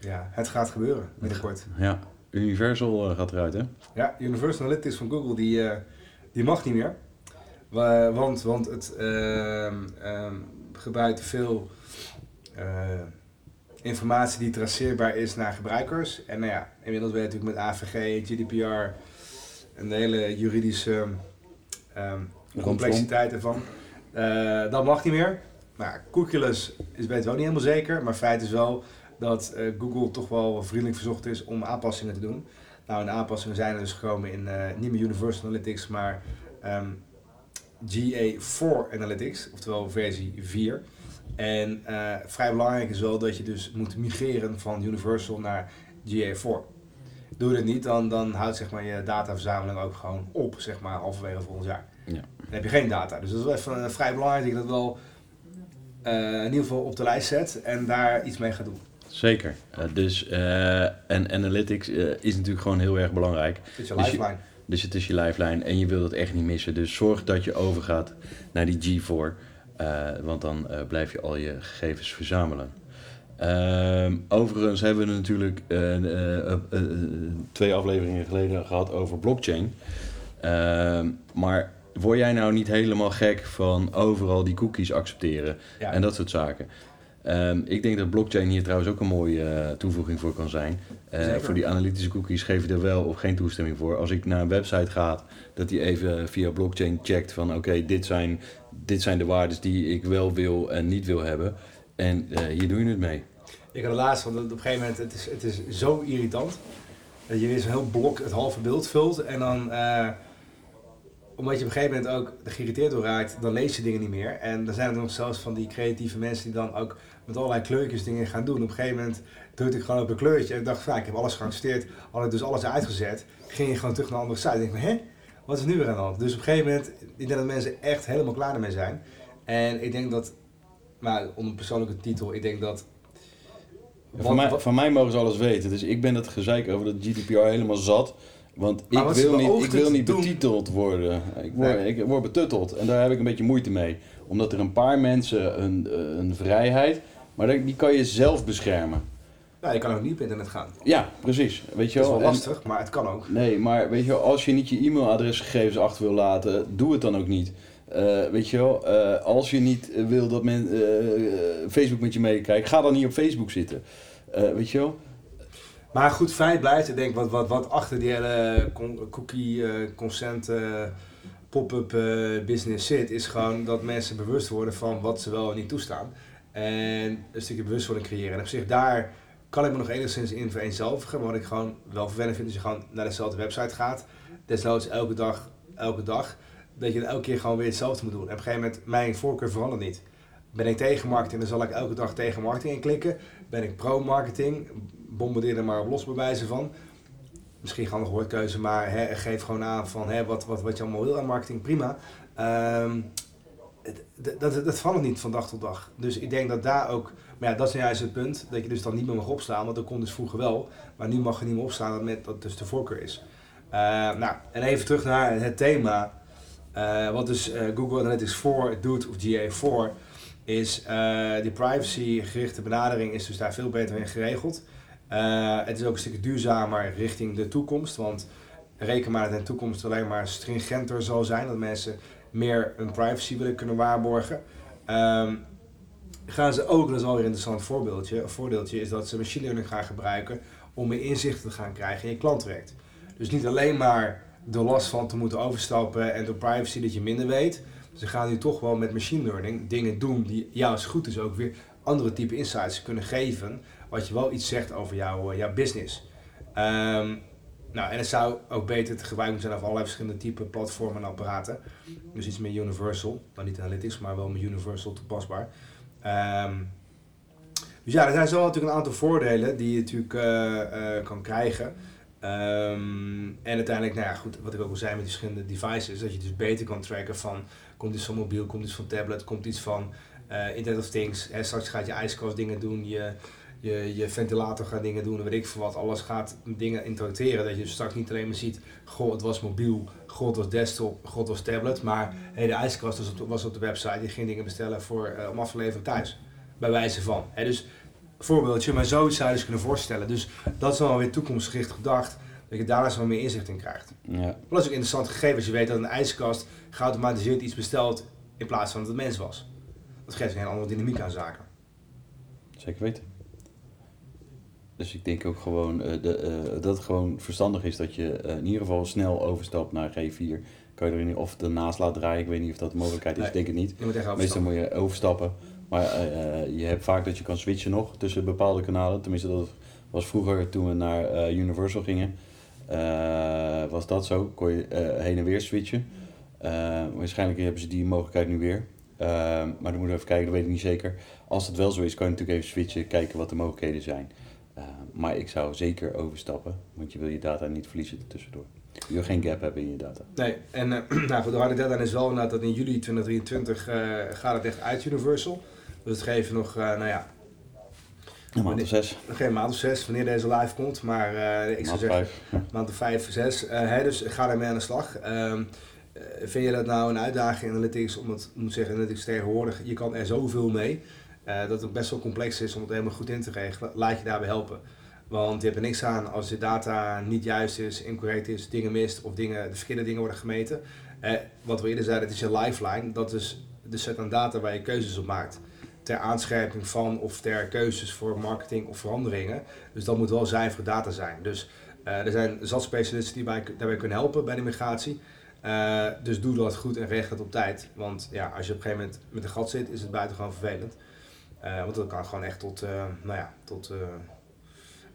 Ja, het gaat gebeuren binnenkort. Ja, Universal uh, gaat eruit hè? Ja, Universal Analytics van Google die, uh, die mag niet meer. want, want het uh, gebruikt veel eh, informatie die traceerbaar is naar gebruikers. En nou ja, inmiddels weet je natuurlijk met AVG, GDPR en de hele juridische um, complexiteit ervan. Uh, dat mag niet meer. Nou, cookieless is weet wel niet helemaal zeker, maar feit is wel dat uh, Google toch wel vriendelijk verzocht is om aanpassingen te doen. Nou, de aanpassingen zijn er dus gekomen in uh, niet meer Universal Analytics, maar um, GA4 Analytics, oftewel versie 4. En uh, vrij belangrijk is wel dat je dus moet migreren van Universal naar GA4. Doe je dat niet, dan, dan houdt zeg maar, je dataverzameling ook gewoon op, zeg maar, halverwege volgend jaar. Ja. Dan heb je geen data. Dus dat is wel even uh, vrij belangrijk dat je dat wel uh, in ieder geval op de lijst zet en daar iets mee gaat doen. Zeker. Uh, dus, uh, en analytics uh, is natuurlijk gewoon heel erg belangrijk. Het is je lifeline. Dus, je, dus het is je lifeline en je wilt het echt niet missen. Dus zorg dat je overgaat naar die G4. want dan blijf je al je gegevens verzamelen. Ehm, overigens hebben we natuurlijk twee afleveringen geleden gehad over blockchain. Ehm, maar word jij nou niet helemaal gek van overal die cookies accepteren ja. en dat soort zaken? Um, ik denk dat blockchain hier trouwens ook een mooie uh, toevoeging voor kan zijn. Uh, voor die analytische cookies geef je er wel of geen toestemming voor. Als ik naar een website ga, dat die even via blockchain checkt van oké, okay, dit, zijn, dit zijn de waarden die ik wel wil en niet wil hebben. En uh, hier doe je het mee. Ik had laatst, want op een gegeven moment, het is, het is zo irritant. Dat je weer zo'n heel blok het halve beeld vult en dan omdat je op een gegeven moment ook geïrriteerd door raakt, dan lees je dingen niet meer. En dan zijn er nog zelfs van die creatieve mensen die dan ook met allerlei kleurtjes dingen gaan doen. Op een gegeven moment drukte ik gewoon op een kleurtje en dacht, ja, ik heb alles geaccepteerd, had ik dus alles uitgezet. Ging je gewoon terug naar een andere site. Ik denk, hè, wat is nu weer aan de hand? Dus op een gegeven moment, ik denk dat mensen echt helemaal klaar ermee zijn. En ik denk dat, maar onder een persoonlijke titel, ik denk dat ja, van, mij, van mij mogen ze alles weten. Dus ik ben dat gezeik over dat GDPR helemaal zat. Want ik wil, niet, ik wil niet betiteld worden. Ik word, nee. ik word betutteld. En daar heb ik een beetje moeite mee. Omdat er een paar mensen een, een vrijheid... Maar die kan je zelf beschermen. Ja, je kan ook niet op internet gaan. Ja, precies. Weet je wel? Dat is wel lastig, en, maar het kan ook. Nee, maar weet je wel, als je niet je e-mailadresgegevens achter wil laten, doe het dan ook niet. Uh, weet je wel, uh, als je niet wil dat men uh, Facebook met je meekijkt, ga dan niet op Facebook zitten. weet je wel? Maar goed, feit blijft, ik denk wat, wat, wat achter die hele cookie consent pop-up business zit, is gewoon dat mensen bewust worden van wat ze wel en niet toestaan. En een stukje bewustwording creëren. En op zich daar kan ik me nog enigszins in vereenzelvigen. Maar wat ik gewoon wel vervelend vind, is je gewoon naar dezelfde website gaat. Desnoods elke dag, elke dag. Dat je elke keer gewoon weer hetzelfde moet doen. En op een gegeven moment, mijn voorkeur verandert niet. Ben ik tegen marketing, dan zal ik elke dag tegen marketing inklikken. Ben ik pro-marketing, bombardeer er maar op los bewijzen van. Misschien gewoon nog woordkeuze, maar he, geef gewoon aan van wat, wat, wat je allemaal wil aan marketing, prima. Um, dat, dat, niet van dag tot dag. Dus ik denk dat daar ook, maar ja, dat is juist het punt, dat je dus dan niet meer mag opstaan, want dat kon dus vroeger wel, maar nu mag je niet meer opstaan dat met, dat dus de voorkeur is. Uh, nou, en even terug naar het thema, uh, wat dus uh, Google Analytics 4 doet, of GA4, is uh, die privacy-gerichte benadering is dus daar veel beter in geregeld. Uh, het is ook een stukje duurzamer richting de toekomst, want reken maar dat de toekomst alleen maar stringenter zal zijn, dat mensen meer hun privacy willen kunnen waarborgen. Um, gaan ze ook, dat is wel weer een interessant voorbeeldje, voordeeltje, is dat ze machine learning gaan gebruiken om meer inzicht te gaan krijgen in je klanttraject. Dus niet alleen maar de last van te moeten overstappen en door privacy dat je minder weet. Ze gaan nu toch wel met machine learning dingen doen die juist goed is ook weer andere type insights kunnen geven. Wat je wel iets zegt over jouw, eh, business. Um, nou, en het zou ook beter te gebruiken zijn over allerlei verschillende type platformen en apparaten. Dus iets meer universal, dan niet analytics, maar wel met universal toepasbaar. Um, dus ja, er zijn zo natuurlijk een aantal voordelen die je natuurlijk uh, uh, kan krijgen. Um, en uiteindelijk, nou ja, goed, wat ik ook al zei met die verschillende devices, dat je dus beter kan tracken van, komt iets van mobiel, komt iets van tablet, komt iets van Internet of Things. Hè, straks gaat je ijskast dingen doen, je, je, je ventilator gaat dingen doen, weet ik veel wat. Alles gaat dingen interacteren, dat je dus straks niet alleen maar ziet, goh, het was mobiel, goh, het was desktop, goh, het was tablet. Maar hey, de ijskast was op, was op de website, je ging dingen bestellen voor, uh, om af te leveren thuis. Bij wijze van. Dus voorbeeldje, maar zoiets zou je dus kunnen voorstellen. Dus dat is wel weer toekomstgericht gedacht, dat je daar eens wel meer inzicht in krijgt. Ja. Dat is ook interessant gegeven als je weet dat een ijskast geautomatiseerd iets bestelt in plaats van dat het mens was. Dat geeft een hele andere dynamiek aan zaken. Zeker weten. Dus ik denk ook gewoon uh, de, uh, dat het gewoon verstandig is dat je uh, in ieder geval snel overstapt naar G4. Kan je er niet of ernaast laten draaien. Ik weet niet of dat de mogelijkheid is. Nee, ik denk het niet. Moet Meestal moet je overstappen. Maar je hebt vaak dat je kan switchen nog tussen bepaalde kanalen. Tenminste, dat was vroeger toen we naar Universal gingen. was dat zo? Kon je heen en weer switchen. waarschijnlijk hebben ze die mogelijkheid nu weer. maar dan moeten we even kijken, dat weet ik niet zeker. Als het wel zo is, kan je natuurlijk even switchen, kijken wat de mogelijkheden zijn. Uh, maar ik zou zeker overstappen, want je wil je data niet verliezen tussendoor. Je wil geen gap hebben in je data. Nee, en uh, nou goed, de harde deadline is wel inderdaad dat in juli 2023 uh, gaat het echt uit Universal. Dus het geeft nog, nou ja... Een maand of zes. Geen maand of zes, wanneer deze live komt. Maar ik zou zeggen, vijf. maand of vijf, zes. Hè, dus ga daarmee aan de slag. Ehm, vind je dat nou een uitdaging in analytics? Omdat, moet zeggen, analytics tegenwoordig, je kan er zoveel mee. Uh, dat het best wel complex is om het helemaal goed in te regelen, laat je daarbij helpen. Want je hebt er niks aan als je data niet juist is, incorrect is, dingen mist of dingen, de verkeerde dingen worden gemeten. Uh, wat we eerder zeiden, het is je lifeline. Dat is de set aan data waar je keuzes op maakt. Ter aanscherping van of ter keuzes voor marketing of veranderingen. Dus dat moet wel zuivere data zijn. Dus uh, er zijn zat specialisten die bij, daarbij kunnen helpen bij de migratie. Dus doe dat goed en regel het op tijd. Want ja, als je op een gegeven moment met een gat zit, is het buitengewoon vervelend. Uh, want dat kan gewoon echt tot, uh, nou ja, tot uh,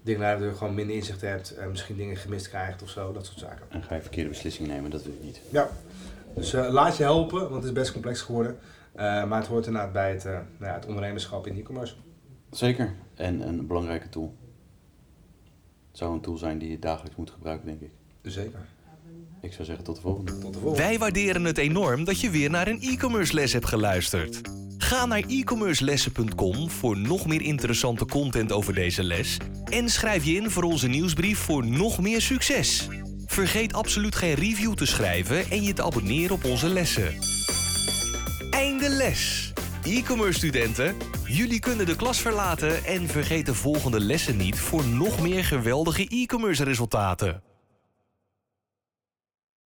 dingen leiden dat je gewoon minder inzicht hebt, misschien dingen gemist krijgt of zo, dat soort zaken. En ga je verkeerde beslissingen nemen, dat wil je niet. Ja, dus laat je helpen, want het is best complex geworden. maar het hoort inderdaad bij het, nou ja, het ondernemerschap in e-commerce. Zeker, en een belangrijke tool. Het zou een tool zijn die je dagelijks moet gebruiken, denk ik. Zeker. Ik zou zeggen tot de volgende. Tot de volgende. Wij waarderen het enorm dat je weer naar een e-commerce les hebt geluisterd. Ga naar e-commercelessen.com voor nog meer interessante content over deze les. En schrijf je in voor onze nieuwsbrief voor nog meer succes. Vergeet absoluut geen review te schrijven en je te abonneren op onze lessen. Einde les. E-commerce studenten, jullie kunnen de klas verlaten en vergeet de volgende lessen niet voor nog meer geweldige e-commerce resultaten.